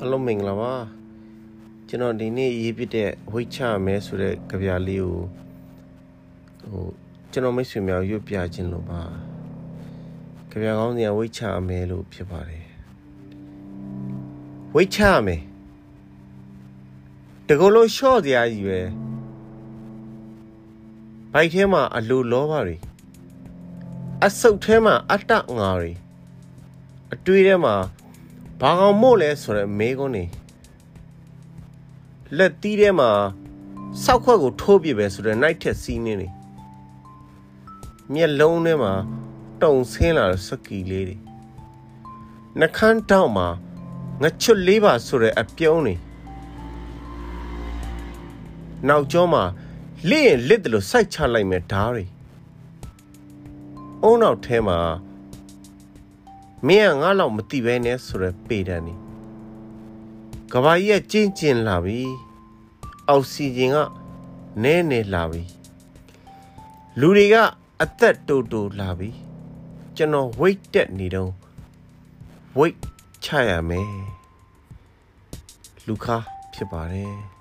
အားလုံးမင်္ဂလာပါကျွန်တော်ဒီနေ့ရေးပြတဲ့ဝိတ်ချမဲဆိုတဲ့ကြပြလေးကိုဟိုကျွန်တော်မိတ်ဆွေများရွတ်ပြခြင်းလို့ပါကြပြကောင်းစီကဝိတ်ချမဲလို့ဖြစ်ပါတယ်ဝိတ်ချမဲတကလို့ရှော့တရားကြီးပဲဘိုက်ထဲမှာအလိုလောဘတွေအဆုတ်ထဲမှာအတ္တငါတွေအတွေးထဲမှာ ဘာကောင်မို့လဲဆိုတော့မေးခွန်းနေလက်တီးထဲမှာစောက်ခွက်ကိုထိုးပြပဲဆိုတော့ night ထက်စီးနေနေမျက်လုံးထဲမှာတုံဆင်းလာတဲ့စကီလေးတွေနှခမ်းတောက်မှာငချွတ်လေးပါဆိုတဲ့အပြုံးနေနောက်ကျောမှာလစ်ရင်လစ်တယ်လို့စိုက်ချလိုက်မယ်ဓားတွေအုံနောက်ထဲမှာ မင်းကငါ့လောက်မသိပဲနဲ့ဆိုရယ်ပေတန်နေကဘာကြီးကကျင်းကျင်လာပြီအောက်ဆီဂျင်ကနဲနေလာပြီလူတွေကအသက်တူတူလာပြီကျွန်တော် weight တက်နေတော့ weight ချရမယ်လူခါဖြစ်ပါတယ်